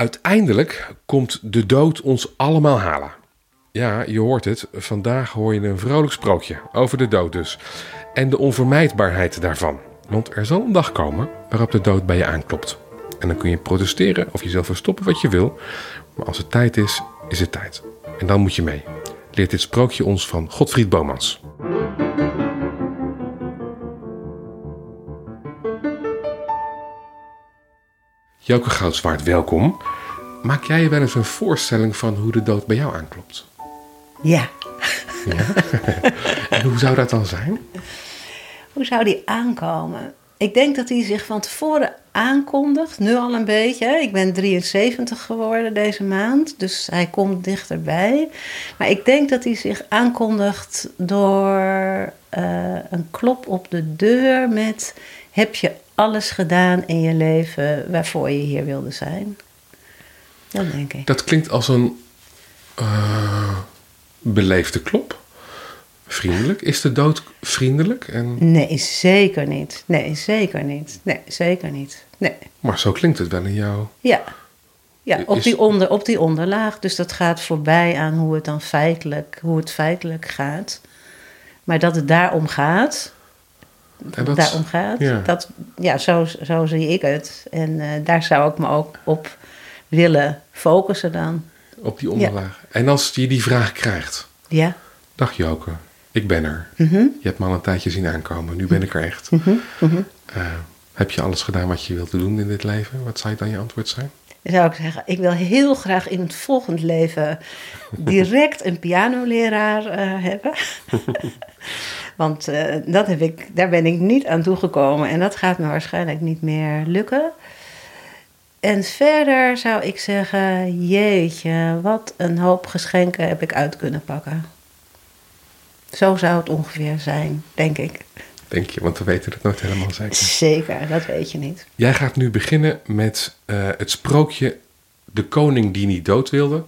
Uiteindelijk komt de dood ons allemaal halen. Ja, je hoort het. Vandaag hoor je een vrolijk sprookje over de dood dus. En de onvermijdbaarheid daarvan. Want er zal een dag komen waarop de dood bij je aanklopt. En dan kun je protesteren of jezelf verstoppen wat je wil. Maar als het tijd is, is het tijd. En dan moet je mee. Leert dit sprookje ons van Godfried Bomans. Joke Goudzwaard, welkom. Maak jij je wel eens een voorstelling van hoe de dood bij jou aanklopt? Ja. Ja? en hoe zou dat dan zijn? Hoe zou die aankomen? Ik denk dat hij zich van tevoren aankondigt, nu al een beetje. Ik ben 73 geworden deze maand, dus hij komt dichterbij. Maar ik denk dat hij zich aankondigt door eh, een klop op de deur met: Heb je alles gedaan in je leven waarvoor je hier wilde zijn? Dat denk ik. Dat klinkt als een uh, beleefde klop. Vriendelijk. Is de dood vriendelijk? En... Nee, zeker niet. Nee, zeker niet. Nee, zeker niet. Nee. Maar zo klinkt het wel in jou. Ja. Ja, op, die onder, op die onderlaag. Dus dat gaat voorbij aan hoe het dan feitelijk, hoe het feitelijk gaat. Maar dat het daarom gaat, en dat, daarom gaat, ja. Dat, ja, zo, zo zie ik het. En uh, daar zou ik me ook op willen focussen dan. Op die onderlaag. Ja. En als je die vraag krijgt. Ja. Dag Joke, ik ben er. Mm -hmm. Je hebt me al een tijdje zien aankomen. Nu ben ik er echt. Mm -hmm. Mm uh, heb je alles gedaan wat je wilt doen in dit leven? Wat zou dan je antwoord zijn? Zou ik zeggen, ik wil heel graag in het volgend leven direct een pianoleraar uh, hebben. Want uh, dat heb ik, daar ben ik niet aan toegekomen en dat gaat me waarschijnlijk niet meer lukken. En verder zou ik zeggen, jeetje, wat een hoop geschenken heb ik uit kunnen pakken. Zo zou het ongeveer zijn, denk ik. Denk je, want we weten het nooit helemaal zeker. Zeker, dat weet je niet. Jij gaat nu beginnen met uh, het sprookje De koning die niet dood wilde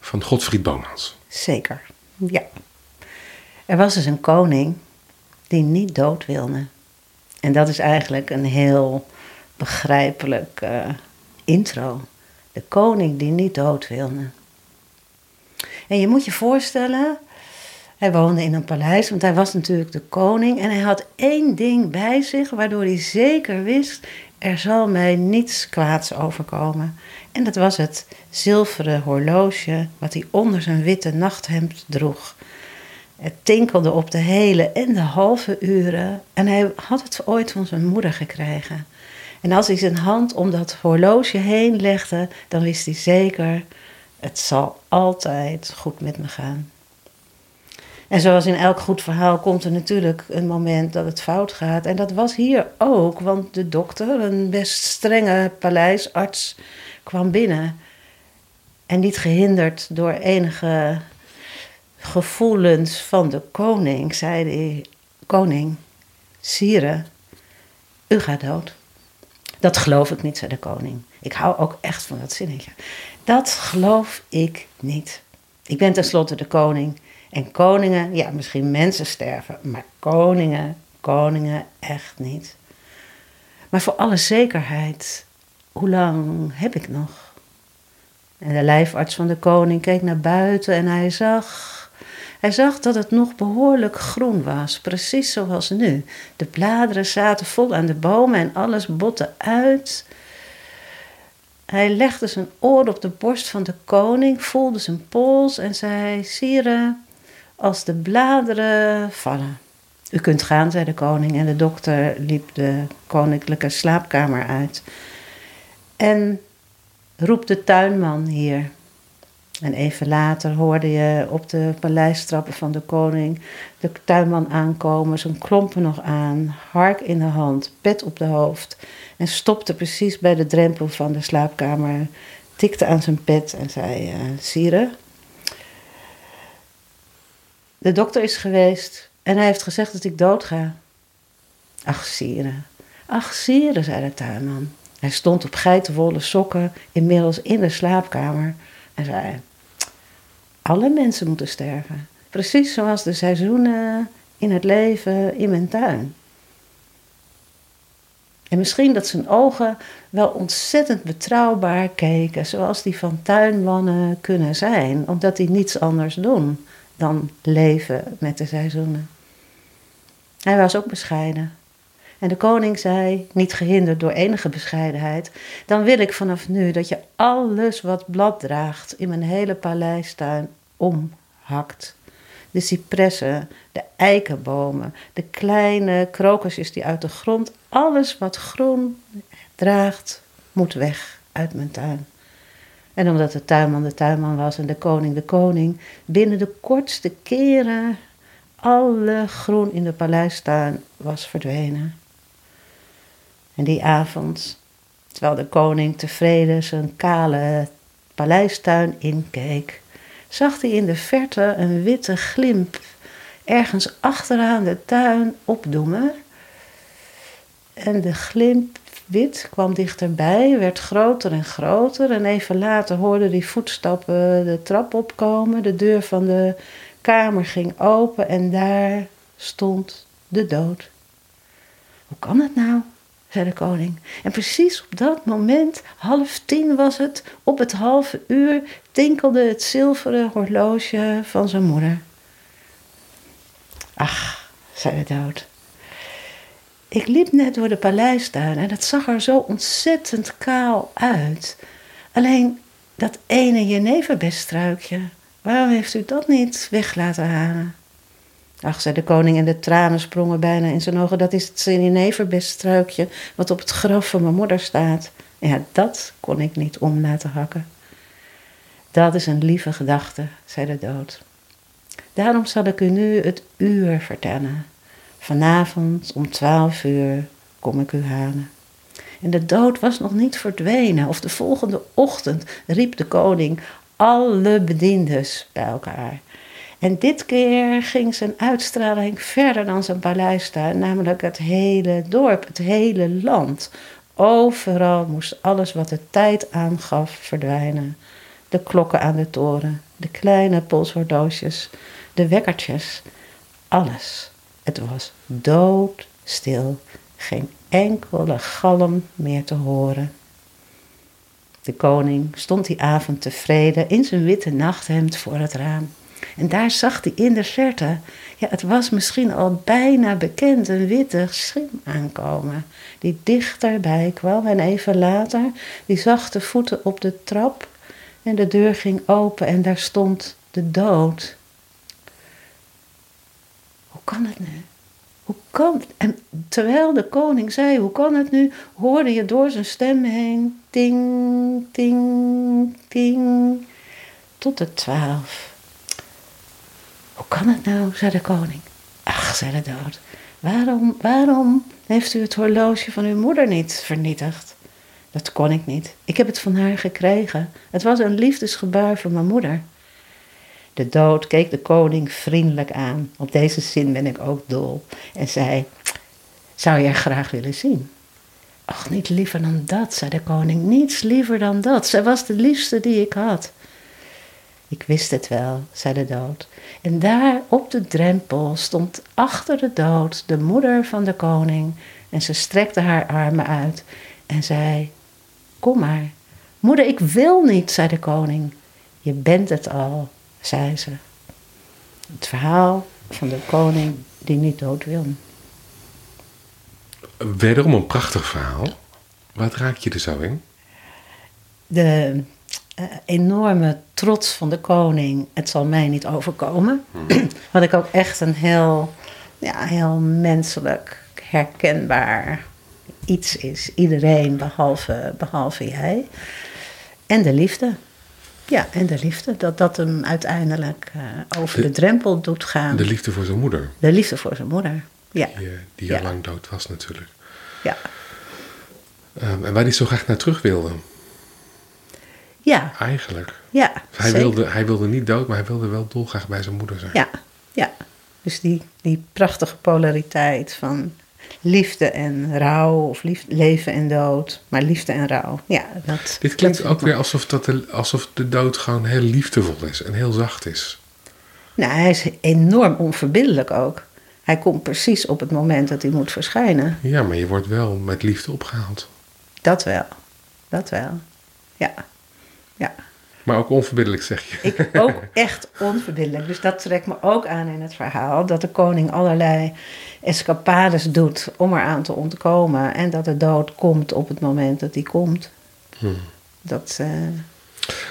van Godfried Bomans. Zeker, ja. Er was dus een koning die niet dood wilde. En dat is eigenlijk een heel begrijpelijk uh, intro. De koning die niet dood wilde. En je moet je voorstellen, hij woonde in een paleis, want hij was natuurlijk de koning. En hij had één ding bij zich, waardoor hij zeker wist: er zal mij niets kwaads overkomen. En dat was het zilveren horloge wat hij onder zijn witte nachthemd droeg. Het tinkelde op de hele en de halve uren. En hij had het ooit van zijn moeder gekregen. En als hij zijn hand om dat horloge heen legde, dan wist hij zeker: het zal altijd goed met me gaan. En zoals in elk goed verhaal komt er natuurlijk een moment dat het fout gaat. En dat was hier ook, want de dokter, een best strenge paleisarts, kwam binnen. En niet gehinderd door enige gevoelens van de koning, zei hij: Koning, Sire, u gaat dood. Dat geloof ik niet, zei de koning. Ik hou ook echt van dat zinnetje. Dat geloof ik niet. Ik ben tenslotte de koning. En koningen, ja, misschien mensen sterven, maar koningen, koningen echt niet. Maar voor alle zekerheid, hoe lang heb ik nog? En de lijfarts van de koning keek naar buiten en hij zag. Hij zag dat het nog behoorlijk groen was, precies zoals nu. De bladeren zaten vol aan de bomen en alles botte uit. Hij legde zijn oor op de borst van de koning, voelde zijn pols en zei: Sire, als de bladeren vallen. U kunt gaan, zei de koning, en de dokter liep de koninklijke slaapkamer uit. En roep de tuinman hier. En even later hoorde je op de paleistrappen van de koning de tuinman aankomen, zijn klompen nog aan, hark in de hand, pet op de hoofd. En stopte precies bij de drempel van de slaapkamer, tikte aan zijn pet en zei: uh, Sire, de dokter is geweest en hij heeft gezegd dat ik doodga. Ach, Sire, ach, Sire, zei de tuinman. Hij stond op geitenwolle sokken, inmiddels in de slaapkamer, en zei: Alle mensen moeten sterven. Precies zoals de seizoenen in het leven in mijn tuin. En misschien dat zijn ogen wel ontzettend betrouwbaar keken, zoals die van tuinmannen kunnen zijn, omdat die niets anders doen dan leven met de seizoenen. Hij was ook bescheiden. En de koning zei, niet gehinderd door enige bescheidenheid: Dan wil ik vanaf nu dat je alles wat blad draagt in mijn hele paleistuin omhakt. De cipressen, de eikenbomen, de kleine krokusjes die uit de grond, alles wat groen draagt, moet weg uit mijn tuin. En omdat de tuinman de tuinman was en de koning de koning, binnen de kortste keren alle groen in de paleistuin was verdwenen. En die avond, terwijl de koning tevreden zijn kale paleistuin inkeek, zag hij in de verte een witte glimp ergens achteraan de tuin opdoemen. En de glimp wit kwam dichterbij, werd groter en groter. En even later hoorde hij voetstappen de trap opkomen. De deur van de kamer ging open en daar stond de dood. Hoe kan het nou? Zei de koning. En precies op dat moment, half tien was het, op het halve uur tinkelde het zilveren horloge van zijn moeder. Ach, zei de dood. Ik liep net door de paleistuin en het zag er zo ontzettend kaal uit. Alleen dat ene jeneverbestruikje, waarom heeft u dat niet weg laten? Ach, zei de koning en de tranen sprongen bijna in zijn ogen. Dat is het jeneverbestruikje wat op het graf van mijn moeder staat. Ja, dat kon ik niet om laten hakken. Dat is een lieve gedachte, zei de dood. Daarom zal ik u nu het uur vertellen. Vanavond om twaalf uur kom ik u halen. En de dood was nog niet verdwenen. Of de volgende ochtend riep de koning alle bediendes bij elkaar. En dit keer ging zijn uitstraling verder dan zijn paleistuin, namelijk het hele dorp, het hele land. Overal moest alles wat de tijd aangaf verdwijnen. De klokken aan de toren, de kleine polshorloges, de wekkertjes, alles. Het was doodstil, geen enkele galm meer te horen. De koning stond die avond tevreden in zijn witte nachthemd voor het raam. En daar zag hij in de verte, ja, het was misschien al bijna bekend, een witte schim aankomen. Die dichterbij kwam en even later, die zachte voeten op de trap. En de deur ging open en daar stond de dood. Hoe kan het nu? Hoe kan het? En terwijl de koning zei, hoe kan het nu, hoorde je door zijn stem heen, ting, ting, ting, tot de twaalf. Hoe kan het nou, zei de koning. Ach, zei de dood, waarom, waarom heeft u het horloge van uw moeder niet vernietigd? Dat kon ik niet. Ik heb het van haar gekregen. Het was een liefdesgebaar van mijn moeder. De dood keek de koning vriendelijk aan. Op deze zin ben ik ook dol. En zei: Zou je haar graag willen zien? Ach, niet liever dan dat, zei de koning. Niets liever dan dat. Zij was de liefste die ik had. Ik wist het wel, zei de dood. En daar op de drempel stond achter de dood de moeder van de koning. En ze strekte haar armen uit en zei: Kom maar. Moeder, ik wil niet, zei de koning. Je bent het al, zei ze. Het verhaal van de koning die niet dood wil. Wederom een prachtig verhaal. Wat raak je er zo in? De uh, enorme trots van de koning, het zal mij niet overkomen. Wat ik ook echt een heel, ja, heel menselijk, herkenbaar iets is. Iedereen behalve, behalve jij. En de liefde. Ja, en de liefde. Dat dat hem uiteindelijk uh, over de, de, drempel doet gaan. De liefde voor zijn moeder. De liefde voor zijn moeder, ja. Die, die ja. al lang dood was natuurlijk. Ja. Um, en waar hij zo graag naar terug wilde. Ja. Eigenlijk. Ja, hij, zeker. wilde, hij wilde niet dood, maar hij wilde wel dolgraag bij zijn moeder zijn. Ja, ja. Dus die, die prachtige polariteit van liefde en rouw, of lief, leven en dood, maar liefde en rouw. Ja, dat, Dit klinkt ook weer alsof, dat de, alsof de dood gewoon heel liefdevol is en heel zacht is. Nou, hij is enorm onverbiddelijk ook. Hij komt precies op het moment dat hij moet verschijnen. Ja, maar je wordt wel met liefde opgehaald. Dat wel. Dat wel. Ja. Ja. Maar ook onverbiddelijk, zeg je. Ik ook echt onverbiddelijk. Dus dat trekt me ook aan in het verhaal. Dat de koning allerlei escapades doet om eraan te ontkomen. En dat de dood komt op het moment dat die komt. Hmm. Dat, eh,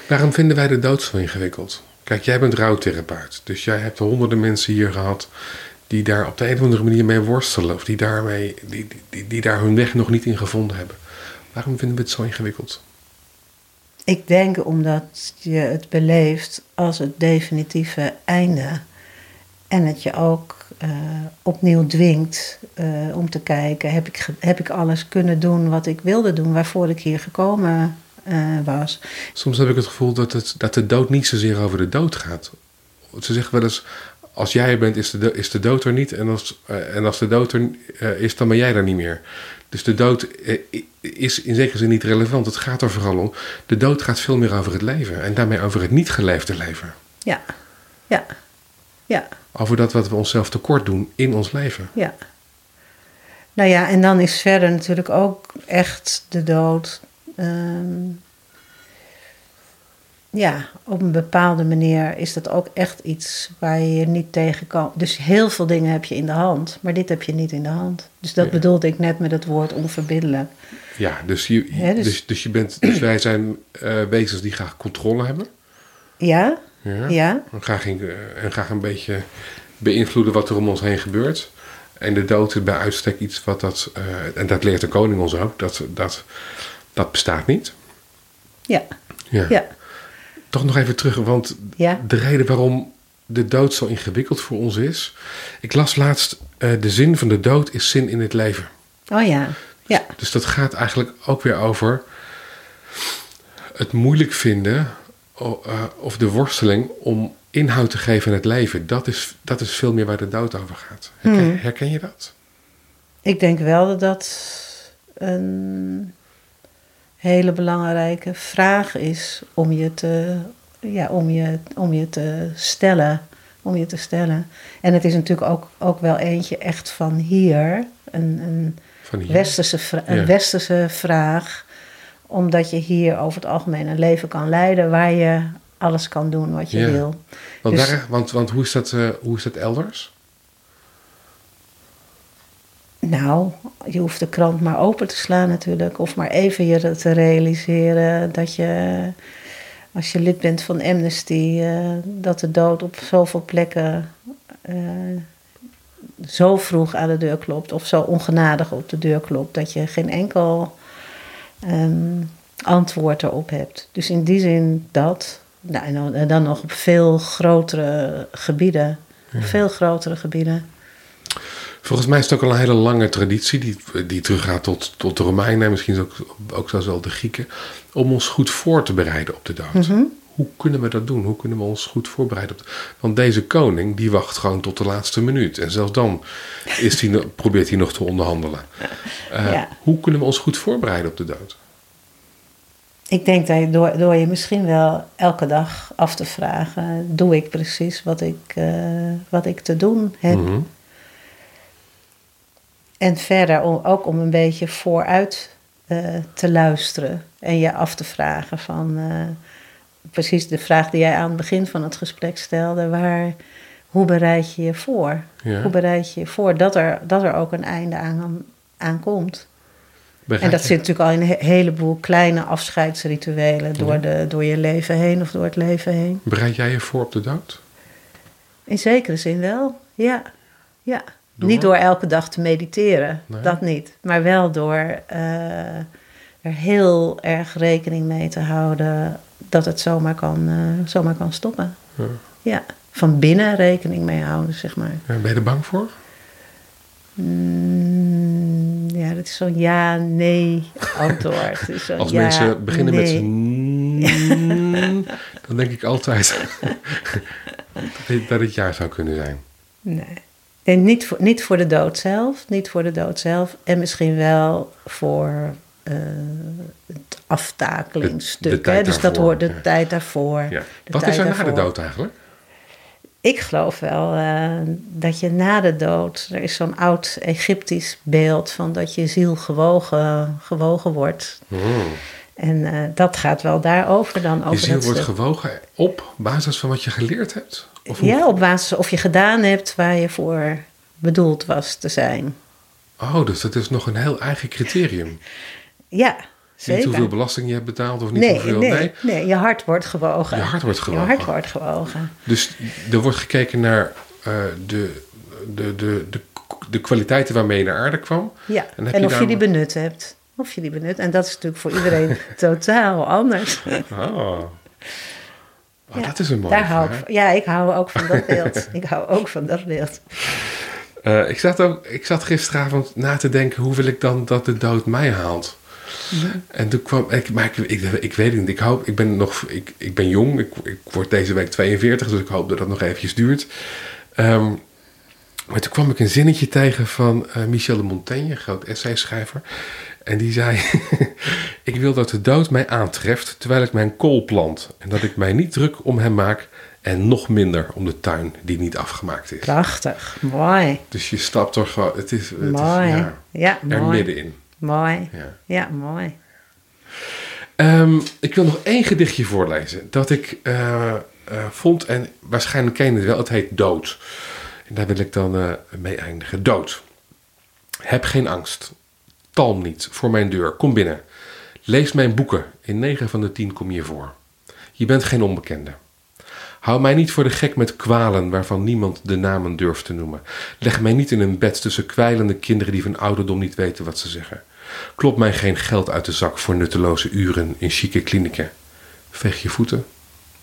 Waarom vinden wij de dood zo ingewikkeld? Kijk, jij bent rouwtherapeut. Dus jij hebt honderden mensen hier gehad die daar op de een of andere manier mee worstelen. Of die, daarmee, die, die, die daar hun weg nog niet in gevonden hebben. Waarom vinden we het zo ingewikkeld? Ik denk omdat je het beleeft als het definitieve einde. En het je ook eh, opnieuw dwingt eh, om te kijken: heb ik, heb ik alles kunnen doen wat ik wilde doen, waarvoor ik hier gekomen eh, was? Soms heb ik het gevoel dat, het, dat de dood niet zozeer over de dood gaat. Ze zeggen wel eens: als jij er bent, is de, is de dood er niet. En als, eh, en als de dood er eh, is, dan ben jij er niet meer. Dus de dood eh, is in zekere zin niet relevant. Het gaat er vooral om. De dood gaat veel meer over het leven. En daarmee over het niet geleefde leven. Ja, ja, ja, Over dat wat we onszelf tekort doen in ons leven. ja. Nou ja, en dan is verder natuurlijk ook echt de dood. ehm, ja, op een bepaalde manier is dat ook echt iets waar je je niet tegen kan. Dus heel veel dingen heb je in de hand, maar dit heb je niet in de hand. Dus dat Ja. bedoelde ik net met het woord onverbiddelijk. Ja, dus, je, dus- dus... Dus, je bent, dus wij zijn eh, wezens die graag controle hebben. Ja, Ja. ja, En graag, in, en graag een beetje beïnvloeden wat er om ons heen gebeurt. En de dood is bij uitstek iets wat dat, eh, en dat leert de koning ons ook, dat, dat, dat bestaat niet. ja, Ja. ja, Toch nog even terug, want ja. de reden waarom de dood zo ingewikkeld voor ons is. Ik las laatst, eh, de zin van de dood is zin in het leven. Oh ja, ja, Dus dat gaat eigenlijk ook weer over het moeilijk vinden eh, of de worsteling om inhoud te geven aan het leven. Dat is, dat is veel meer waar de dood over gaat. Herken, Hmm. herken je dat? Ik denk wel dat dat een hele belangrijke vraag is om je te, ja, om je, om je te stellen. Om je te stellen. En het is natuurlijk ook, ook wel eentje echt van hier, een, een, hier? westerse, een Ja. westerse vraag. Omdat je hier over het algemeen een leven kan leiden waar je alles kan doen wat je Ja. wil. Want, dus- waar- want, want hoe, is dat, eh, hoe is dat elders? Nou, je hoeft de krant maar open te slaan natuurlijk. Of maar even je te realiseren dat je, als je lid bent van Amnesty, eh, dat de dood op zoveel plekken eh, zo vroeg aan de deur klopt. Of zo ongenadig op de deur klopt dat je geen enkel ehm, antwoord erop hebt. Dus in die zin dat. Nou, en dan, nog op veel grotere gebieden. Veel grotere gebieden. Volgens mij is het ook al een hele lange traditie die, die teruggaat tot, tot de Romeinen en misschien ook, ook zelfs wel de Grieken. Om ons goed voor te bereiden op de dood. Mhm. Hoe kunnen we dat doen? Hoe kunnen we ons goed voorbereiden? Op de, want deze koning die wacht gewoon tot de laatste minuut. En zelfs dan is probeert hij nog te onderhandelen. Eh, Ja. Hoe kunnen we ons goed voorbereiden op de dood? Ik denk dat je door, door je misschien wel elke dag af te vragen: doe ik precies wat ik, eh, wat ik te doen heb? Mhm. En verder om, ook om een beetje vooruit eh, te luisteren en je af te vragen van eh, precies de vraag die jij aan het begin van het gesprek stelde: waar, hoe bereid je je voor? Ja. Hoe bereid je je voor dat er, dat er ook een einde aan, aan komt? Bereid En dat je- zit natuurlijk al in een he- heleboel kleine afscheidsrituelen door, Ja. de, door je leven heen of door het leven heen. Bereid jij je voor op de dood? In zekere zin wel, ja. ja. Door? Niet door elke dag te mediteren, Nee. dat niet. Maar wel door eh, er heel erg rekening mee te houden dat het zomaar kan, eh, zomaar kan stoppen. Ja. Ja, van binnen rekening mee houden, zeg maar. Ja, Ben je er bang voor? Mm, ja, dat is zo'n ja-nee antwoord. Is Als ja, mensen beginnen met mm, dan denk ik altijd dat het- dat het jaar zou kunnen zijn. Nee. Nee niet, voor, niet voor de dood zelf. Niet voor de dood zelf. En misschien wel voor eh, het aftakelingstuk. De- de hè? tijd Dus dat hoort de ja. tijd daarvoor. Ja. De Wat tijd is er na de dood eigenlijk? ik geloof wel eh, dat je na de dood, er is zo'n oud Egyptisch beeld van dat je ziel gewogen, gewogen wordt. Hmm. En eh, dat gaat wel daarover dan. Je Over ziel dat wordt gewogen op basis van wat je geleerd hebt? Hoe- Ja, op basis of je gedaan hebt waar je voor bedoeld was te zijn. Oh, dus dat is nog een heel eigen criterium. Ja, Niet zeker. hoeveel belasting je hebt betaald of niet nee, hoeveel... nee, nee. nee, je hart wordt gewogen. Je hart wordt gewogen. Je hart wordt gewogen. Dus er wordt gekeken naar eh, de, de, de, de, de kwaliteiten waarmee je naar aarde kwam. Ja, En heb en je of je die benut hebt. Of je die benut. En dat is natuurlijk voor iedereen totaal anders. Oh. Oh, Ja, dat is een mooie Daar hou ik, ja, ik hou ook van dat beeld. ik hou ook van dat beeld. Eh, ik, zat ook, ik zat gisteravond na te denken, hoe wil ik dan dat de dood mij haalt? En toen kwam ik, maar ik, ik, ik weet het niet. Ik hoop, ik ben nog, ik, ik ben jong. Ik, ik word deze week 42, dus ik hoop dat dat nog eventjes duurt. Ehm, maar toen kwam ik een zinnetje tegen van eh, Michel de Montaigne, groot essayschrijver. En die zei: Ik wil dat de dood mij aantreft terwijl ik mijn kool plant. En dat ik mij niet druk om hem maak. En nog minder om de tuin die niet afgemaakt is. Prachtig. Mooi. Dus je stapt er gewoon. Het is, het is Mooi. ja, Ja, er mooi. middenin. Mooi. Ja. Ja, mooi. Ehm, ik wil nog één gedichtje voorlezen. Dat ik eh, eh, vond, en waarschijnlijk ken je het wel, het heet Dood. En daar wil ik dan eh, mee eindigen. Dood. Heb geen angst. Talm niet voor mijn deur. Kom binnen. Lees mijn boeken. In negen van de tien kom je voor. Je bent geen onbekende. Hou mij niet voor de gek met kwalen waarvan niemand de namen durft te noemen. Leg mij niet in een bed tussen kwijlende kinderen die van ouderdom niet weten wat ze zeggen. Klop mij geen geld uit de zak voor nutteloze uren in chique klinieken. Veeg je voeten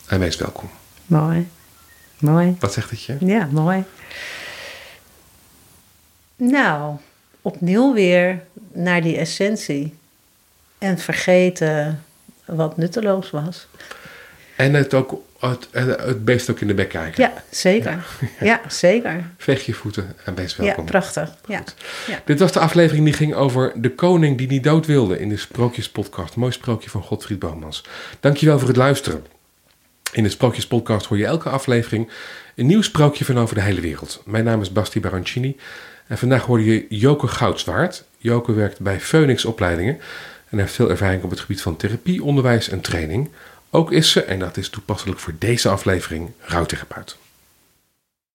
en wees welkom. Mooi. Mooi. Wat zegt het je? Ja, mooi. Nou, opnieuw weer naar die essentie. En vergeten wat nutteloos was. En het, ook, het, het beest ook in de bek kijken. Ja, zeker. Ja, zeker. Veeg je voeten en wees Ja, welkom. prachtig. Ja. ja. Dit was de aflevering die ging over de koning die niet dood wilde in de Sprookjespodcast. Mooi sprookje van Godfried Bomans. Dankjewel voor het luisteren. In de Sprookjespodcast hoor je elke aflevering een nieuw sprookje van over de hele wereld. Mijn naam is Basti Barancini en vandaag hoorde je Joke Goudswaard. Joke werkt bij Phoenix Opleidingen en heeft veel ervaring op het gebied van therapie, onderwijs en training. Ook is ze, en dat is toepasselijk voor deze aflevering, rouwtherapeut.